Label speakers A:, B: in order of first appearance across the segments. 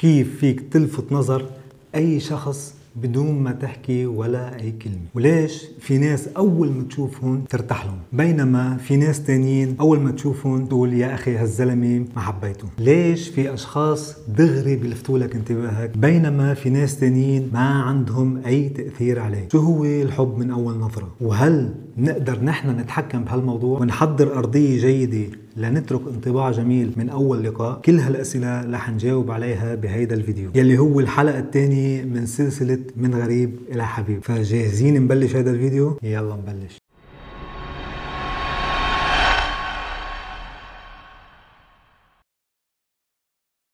A: كيف فيك تلفت نظر أي شخص بدون ما تحكي ولا أي كلمة؟ وليش في ناس أول ما تشوفهم ترتاح لهم؟ بينما في ناس تانيين أول ما تشوفهم تقول يا أخي هالزلمة ما حبيته. ليش في أشخاص دغري بيلفتوا لك انتباهك بينما في ناس تانيين ما عندهم أي تأثير عليك؟ شو هو الحب من أول نظرة؟ وهل نقدر نحن نتحكم بهالموضوع ونحضر أرضية جيدة لنترك انطباع جميل من أول لقاء. كل هالأسئلة رح نجاوب عليها بهيدا الفيديو. يلي هو الحلقة الثانية من سلسلة من غريب إلى حبيب. فجاهزين نبلش هذا الفيديو؟ يلا نبلش.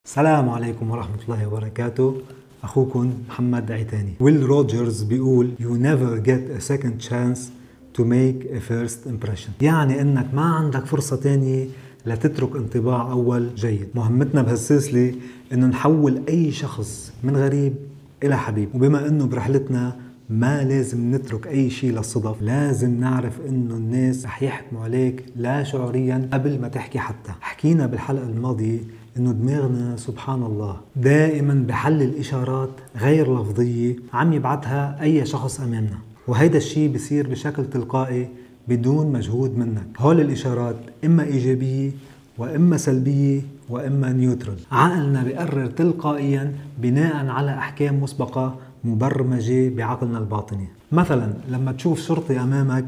A: السلام عليكم ورحمة الله وبركاته. أخوكم محمد عيتاني. ويل روجرز بيقول You never get a second chance to make a first impression. يعني إنك ما عندك فرصة تانية لتترك انطباع أول جيد. مهمتنا بهالسلسلة إنه نحول أي شخص من غريب إلى حبيب. وبما إنه برحلتنا ما لازم نترك أي شيء للصدف لازم نعرف إنه الناس رح يحكموا عليك لا شعوريا قبل ما تحكي حتى. حكينا بالحلقة الماضية إنه دماغنا سبحان الله دائما بحلل اشارات غير لفظية عم يبعثها أي شخص أمامنا. وهيدا الشيء بيصير بشكل تلقائي بدون مجهود منك. هول الإشارات إما إيجابية وإما سلبية وإما نيوترال. عقلنا بيقرر تلقائيا بناء على أحكام مسبقة مبرمجة بعقلنا الباطني. مثلا لما تشوف شرطي أمامك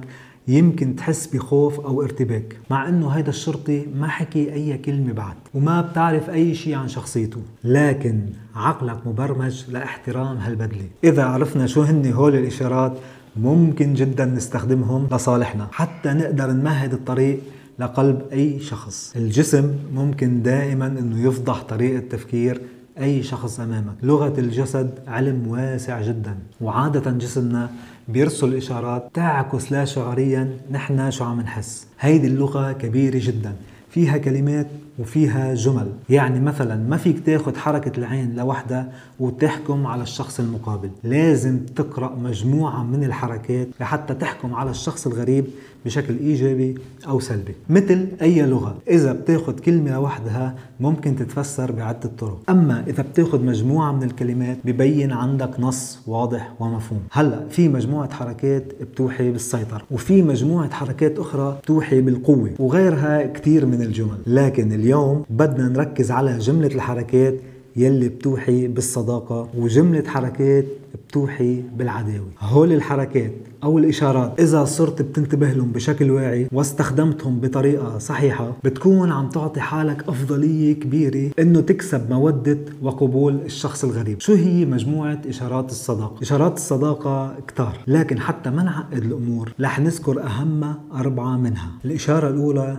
A: يمكن تحس بخوف أو ارتباك مع أنه هيدا الشرطي ما حكي أي كلمة بعد وما بتعرف أي شيء عن شخصيته. لكن عقلك مبرمج لإحترام هالبدلة. إذا عرفنا شو هن هول الإشارات ممكن جدا نستخدمهم لصالحنا. حتى نقدر نمهد الطريق لقلب أي شخص. الجسم ممكن دائما إنه يفضح طريقة تفكير أي شخص أمامك. لغة الجسد علم واسع جدا. وعادة جسمنا بيرسل إشارات تعكس لا شعوريا نحن شو عم نحس. هيدي اللغة كبيرة جدا. فيها كلمات وفيها جمل. يعني مثلا ما فيك تاخد حركة العين لوحدها وتحكم على الشخص المقابل. لازم تقرأ مجموعة من الحركات لحتى تحكم على الشخص الغريب بشكل إيجابي أو سلبي. مثل أي لغة إذا بتاخد كلمة لوحدها ممكن تتفسر بعدة طرق. أما إذا بتاخد مجموعة من الكلمات ببين عندك نص واضح ومفهوم. هلأ في مجموعة حركات بتوحي بالسيطرة وفي مجموعة حركات أخرى بتوحي بالقوة وغيرها كتير من الجمل. لكن اليوم بدنا نركز على جملة الحركات يلي بتوحي بالصداقة وجملة حركات بتوحي بالعداوة. هول الحركات أو الإشارات إذا صرت بتنتبه لهم بشكل واعي واستخدمتهم بطريقة صحيحة بتكون عم تعطي حالك أفضلية كبيرة إنه تكسب مودة وقبول الشخص الغريب. شو هي مجموعة إشارات الصداقة؟ إشارات الصداقة كتار لكن حتى ما نعقد الأمور رح نذكر أهم أربعة منها. الإشارة الأولى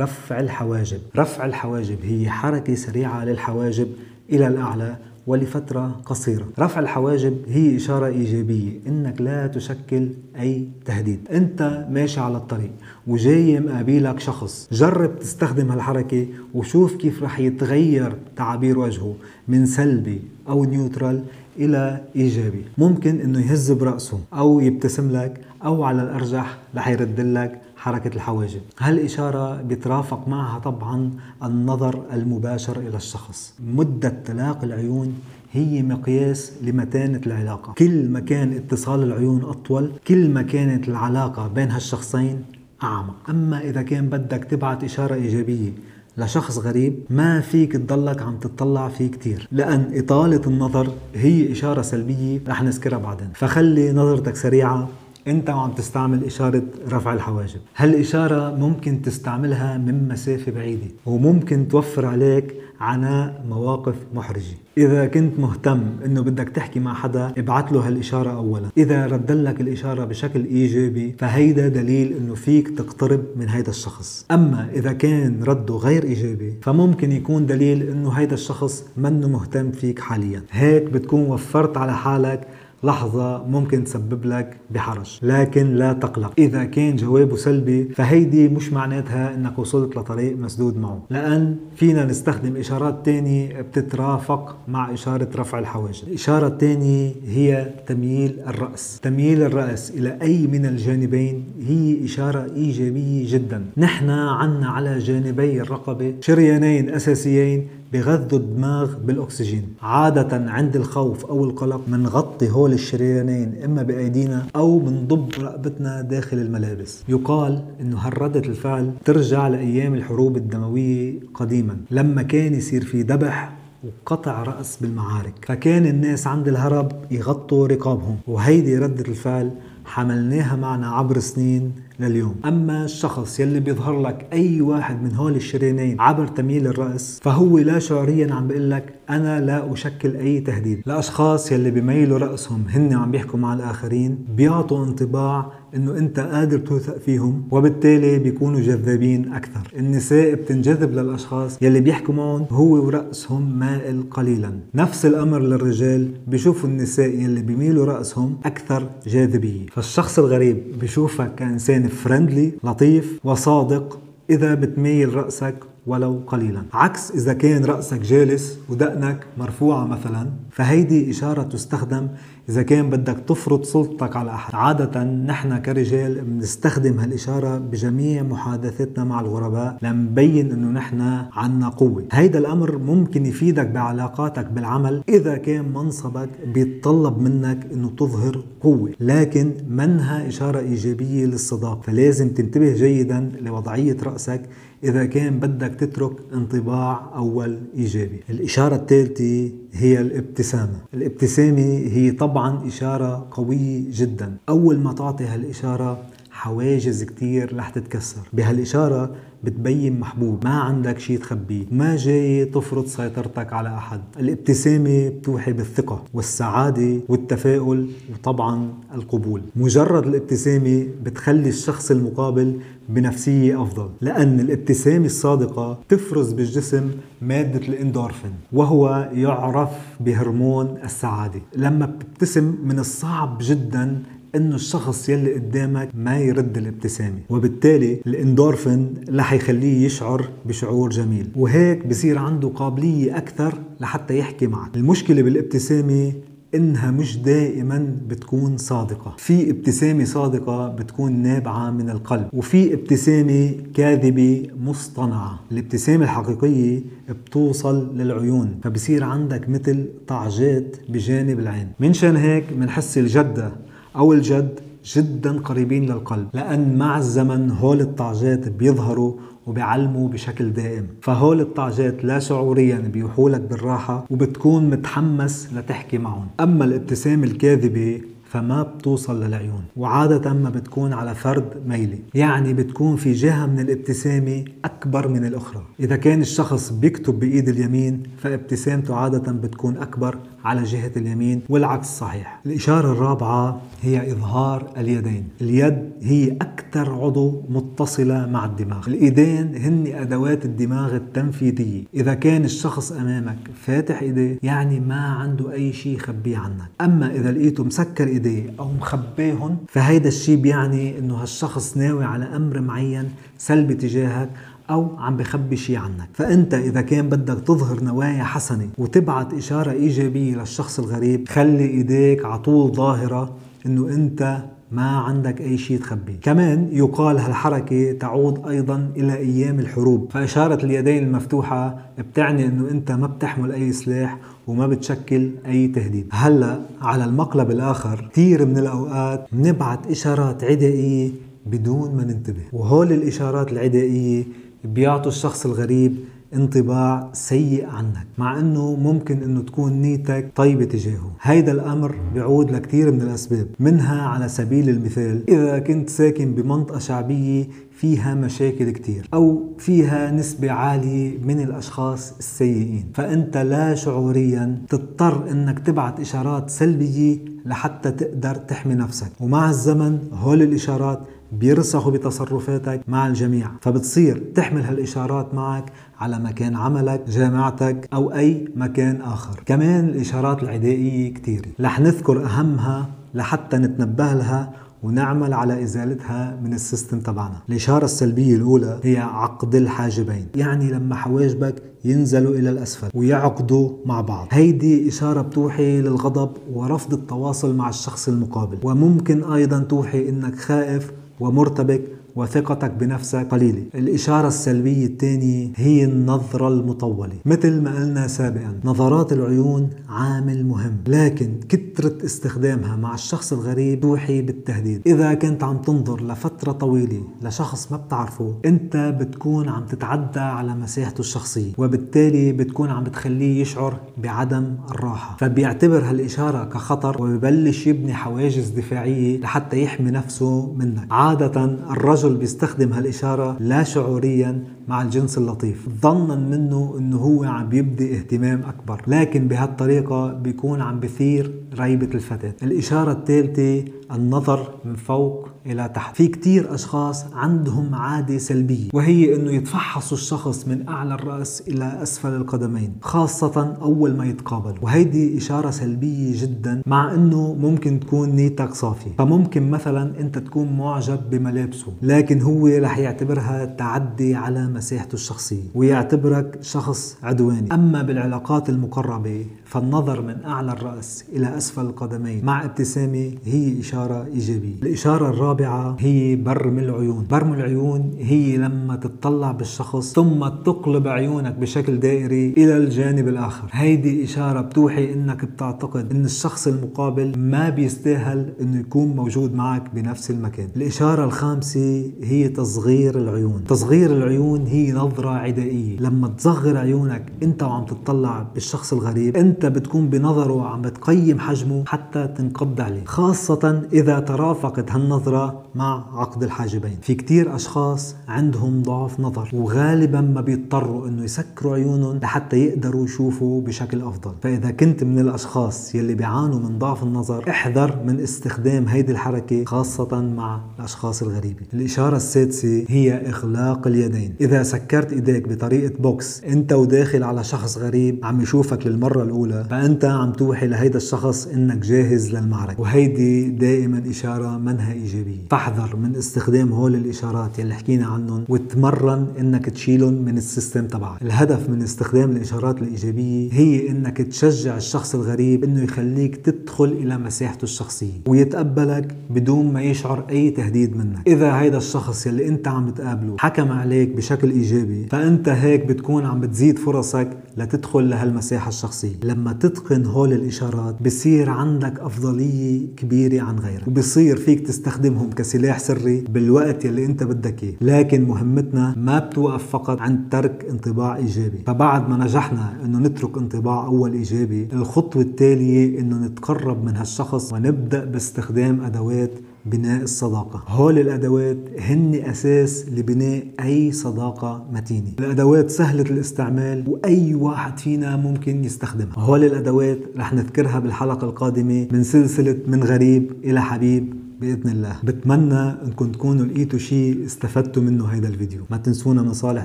A: رفع الحواجب. رفع الحواجب هي حركة سريعة للحواجب إلى الأعلى ولفترة قصيرة. رفع الحواجب هي إشارة إيجابية. إنك لا تشكل أي تهديد. أنت ماشي على الطريق وجاي مقابلك شخص. جرب تستخدم هالحركة وشوف كيف رح يتغير تعابير وجهه من سلبي أو نيوترال إلى إيجابي. ممكن إنه يهز برأسه أو يبتسم لك أو على الأرجح رح يرد لك حركة الحواجب. هالإشارة بيترافق معها طبعا النظر المباشر إلى الشخص. مدة تلاقي العيون هي مقياس لمتانة العلاقة. كل ما كان اتصال العيون أطول كل ما كانت العلاقة بين هالشخصين أعمق. أما إذا كان بدك تبعت إشارة إيجابية لشخص غريب ما فيك تضلك عم تطلع فيه كتير. لأن إطالة النظر هي إشارة سلبية رح نذكرها بعدين. فخلي نظرتك سريعة انت وعم تستعمل إشارة رفع الحواجب. هالإشارة ممكن تستعملها من مسافة بعيدة وممكن توفر عليك عناء مواقف محرجة. إذا كنت مهتم إنه بدك تحكي مع حدا ابعث له هالإشارة اولا. إذا رد لك الإشارة بشكل إيجابي فهيدا دليل إنه فيك تقترب من هيدا الشخص. أما إذا كان رده غير إيجابي فممكن يكون دليل إنه هيدا الشخص منه مهتم فيك حاليا. هيك بتكون وفرت على حالك لحظة ممكن تسبب لك بحرج لكن لا تقلق. إذا كان جوابه سلبي فهيدي مش معناتها أنك وصلت لطريق مسدود معه. لأن فينا نستخدم إشارات تانية بتترافق مع إشارة رفع الحواجب الإشارة الثانية هي تمييل الرأس. تمييل الرأس إلى أي من الجانبين هي إشارة إيجابية جدا. نحن عنا على جانبي الرقبة شريانين أساسيين بغذوا الدماغ بالأكسجين. عادة عند الخوف أو القلق منغطي هول الشريانين إما بأيدينا أو منضب رقبتنا داخل الملابس. يقال إنه هالردة الفعل ترجع لأيام الحروب الدموية قديما لما كان يصير في ذبح وقطع رأس بالمعارك. فكان الناس عند الهرب يغطوا رقابهم وهيدي ردة الفعل حملناها معنا عبر سنين لليوم. أما الشخص يلي بيظهر لك أي واحد من هول الشرينين عبر تمييل الرأس فهو لا شعوريا عم بيقول لك أنا لا أشكل أي تهديد. الأشخاص يلي بيميلوا رأسهم هن عم بيحكوا مع الآخرين بيعطوا انطباع إنه أنت قادر توثق فيهم وبالتالي بيكونوا جذابين أكثر. النساء بتنجذب للأشخاص يلي بيحكوا معهم هو ورأسهم مائل قليلا. نفس الأمر للرجال بيشوفوا النساء يلي بيميلوا رأسهم أكثر جاذبية. فالشخص الغريب بيشوفك كانسان فريندلي لطيف وصادق. إذا بتميل رأسك ولو قليلا. عكس إذا كان رأسك جالس ودقنك مرفوعة مثلا فهيدي إشارة تستخدم إذا كان بدك تفرض سلطتك على أحد. عادة نحن كرجال بنستخدم هالإشارة بجميع محادثتنا مع الغرباء لنبين أنه نحن عنا قوة. هيدا الأمر ممكن يفيدك بعلاقاتك بالعمل إذا كان منصبك بيتطلب منك أنه تظهر قوة. لكن منها إشارة إيجابية للصداقة فلازم تنتبه جيدا لوضعية رأسك إذا كان بدك تترك انطباع أول إيجابي. الإشارة الثالثة هي الابتسامة. الابتسامة هي طبعا إشارة قوية جدا. أول ما تعطي هالإشارة حواجز كتير رح تتكسر. بهالإشارة بتبين محبوب ما عندك شيء تخبيه. ما جاي تفرض سيطرتك على أحد. الابتسامة بتوحي بالثقة والسعادة والتفاؤل وطبعا القبول. مجرد الابتسامة بتخلي الشخص المقابل بنفسية أفضل لأن الابتسامة الصادقة تفرز بالجسم مادة الإندورفين وهو يعرف بهرمون السعادة. لما بتبتسم من الصعب جدا إنه الشخص يلي قدامك ما يرد الابتسامة وبالتالي الإندورفين رح يخليه يشعر بشعور جميل وهيك بصير عنده قابلية أكثر لحتى يحكي معك. المشكلة بالابتسامة إنها مش دائما بتكون صادقة. في ابتسامة صادقة بتكون نابعة من القلب وفي ابتسامة كاذبة مصطنعة. الابتسامة الحقيقية بتوصل للعيون فبصير عندك مثل طعجات بجانب العين. منشان هيك منحس الجدة أو الجد جدا قريبين للقلب لأن مع الزمن هول الطعجات بيظهروا وبيعلموا بشكل دائم. فهول الطعجات لا شعوريا بيوحولك بالراحة وبتكون متحمس لتحكي معهم. أما الابتسامة الكاذبة فما بتوصل للعيون. وعادة ما بتكون على فرد ميلي. يعني بتكون في جهة من الابتسامة أكبر من الأخرى. إذا كان الشخص بيكتب بإيد اليمين فابتسامته عادة بتكون أكبر على جهة اليمين والعكس صحيح. الإشارة الرابعة هي إظهار اليدين. اليد هي أكثر عضو متصلة مع الدماغ. الإيدين هن أدوات الدماغ التنفيذية. إذا كان الشخص أمامك فاتح إيديه يعني ما عنده أي شيء يخبيه عنك. أما إذا لقيته مسكر إيديه أو مخبيهم فهيدا الشيء بيعني إنه هالشخص ناوي على أمر معين سلبي تجاهك أو عم بخبي شيء عنك. فأنت إذا كان بدك تظهر نوايا حسنة وتبعت إشارة إيجابية للشخص الغريب خلي إيديك على طول ظاهرة إنه أنت ما عندك أي شيء تخبيه. كمان يقال هالحركة تعود أيضا إلى أيام الحروب. فإشارة اليدين المفتوحة بتعني أنه أنت ما بتحمل أي سلاح وما بتشكل أي تهديد. هلأ على المقلب الآخر كثير من الأوقات بنبعت إشارات عدائية بدون ما ننتبه. وهول الإشارات العدائية بيعطوا الشخص الغريب انطباع سيء عنك مع إنه ممكن إنه تكون نيتك طيبة تجاهه. هيدا الأمر بيعود لكثير من الأسباب منها على سبيل المثال إذا كنت ساكن بمنطقة شعبية فيها مشاكل كتير أو فيها نسبة عالية من الأشخاص السيئين. فأنت لا شعوريا تضطر أنك تبعت إشارات سلبية لحتى تقدر تحمي نفسك. ومع الزمن هول الإشارات بيرسخوا بتصرفاتك مع الجميع فبتصير تحمل هالإشارات معك على مكان عملك جامعتك أو أي مكان آخر. كمان الإشارات العدائية كتير. رح نذكر أهمها لحتى نتنبه لها ونعمل على إزالتها من السيستم تبعنا. الإشارة السلبية الأولى هي عقد الحاجبين. يعني لما حواجبك ينزلوا إلى الأسفل ويعقدوا مع بعض. هيدي إشارة بتوحي للغضب ورفض التواصل مع الشخص المقابل. وممكن أيضا توحي إنك خائف ومرتبك وثقتك بنفسك قليلة. الإشارة السلبية الثانية هي النظرة المطولة. مثل ما قلنا سابقا نظرات العيون عامل مهم لكن كثرة استخدامها مع الشخص الغريب توحي بالتهديد. إذا كنت عم تنظر لفترة طويلة لشخص ما بتعرفه أنت بتكون عم تتعدى على مساحته الشخصية وبالتالي بتكون عم بتخليه يشعر بعدم الراحة. فبيعتبر هالإشارة كخطر وببلش يبني حواجز دفاعية لحتى يحمي نفسه منك. عادة الرجل بيستخدم هالإشارة لا شعوريا مع الجنس اللطيف. ظنا منه إنه هو عم بيبدي اهتمام أكبر لكن بهالطريقة بيكون عم بثير ريبة الفتاة. الإشارة الثالثة النظر من فوق إلى تحت. في كتير أشخاص عندهم عادة سلبية وهي أنه يتفحصوا الشخص من أعلى الرأس إلى أسفل القدمين خاصة أول ما يتقابلوا. وهيدي إشارة سلبية جدا مع أنه ممكن تكون نيتك صافية. فممكن مثلا أنت تكون معجب بملابسه. لكن هو رح يعتبرها تعدي على مساحته الشخصية ويعتبرك شخص عدواني. أما بالعلاقات المقربة فالنظر من أعلى الرأس إلى أسفل القدمين. مع ابتسامة هي إشارة إيجابية. الإشارة الرابعة هي برم العيون. برم العيون هي لما تتطلع بالشخص ثم تقلب عيونك بشكل دائري إلى الجانب الآخر. هيدي إشارة بتوحي إنك بتعتقد إن الشخص المقابل ما بيستاهل إنه يكون موجود معك بنفس المكان. الإشارة الخامسة هي تصغير العيون. تصغير العيون هي نظرة عدائية. لما تصغر عيونك أنت وعم تتطلع بالشخص الغريب أنت أنت بتكون بنظره عم بتقيم حجمه حتى تنقض عليه خاصة إذا ترافقت هالنظرة مع عقد الحاجبين. في كتير أشخاص عندهم ضعف نظر وغالبا ما بيضطروا إنه يسكروا عيونهم لحتى يقدروا يشوفوا بشكل أفضل. فإذا كنت من الأشخاص يلي بيعانوا من ضعف النظر احذر من استخدام هيدي الحركة خاصة مع الأشخاص الغريبة. الإشارة السادسة هي إغلاق اليدين. إذا سكرت إيديك بطريقة بوكس أنت وداخل على شخص غريب عم يشوفك للمرة الأولى الأولى فأنت عم توحي لهيدا الشخص إنك جاهز للمعركة. وهيدي دائما إشارة منها إيجابية. فاحذر من استخدام هول الإشارات يلي حكينا عنهم وتمرن إنك تشيلهم من ال system تبعك. الهدف من استخدام الإشارات الإيجابية هي إنك تشجع الشخص الغريب إنه يخليك تدخل إلى مساحته الشخصية ويتقبلك بدون ما يشعر أي تهديد منك. إذا هيدا الشخص يلي أنت عم تقابله حكم عليك بشكل إيجابي فأنت هيك بتكون عم بتزيد فرصك لتدخل لهالمساحة الشخصية. لما تتقن هول الإشارات بصير عندك أفضلية كبيرة عن غيرك وبصير فيك تستخدمهم كسلاح سري بالوقت يلي أنت بدك إياه. لكن مهمتنا ما بتوقف فقط عند ترك انطباع إيجابي. فبعد ما نجحنا أنه نترك انطباع أول إيجابي الخطوة التالية أنه نتقرب من هالشخص ونبدأ باستخدام أدوات بناء الصداقة. هول الأدوات هن أساس لبناء أي صداقة متينة. الأدوات سهلة الاستعمال وأي واحد فينا ممكن يستخدمها. هول الأدوات رح نذكرها بالحلقة القادمة من سلسلة من غريب إلى حبيب بإذن الله. بتمنى إنكم تكونوا لقيتوا شيء استفدتوا منه هيدا الفيديو. ما تنسونا من صالح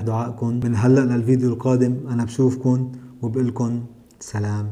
A: دعائكم. من هلأ للفيديو القادم أنا بشوفكم وبقول لكم سلام.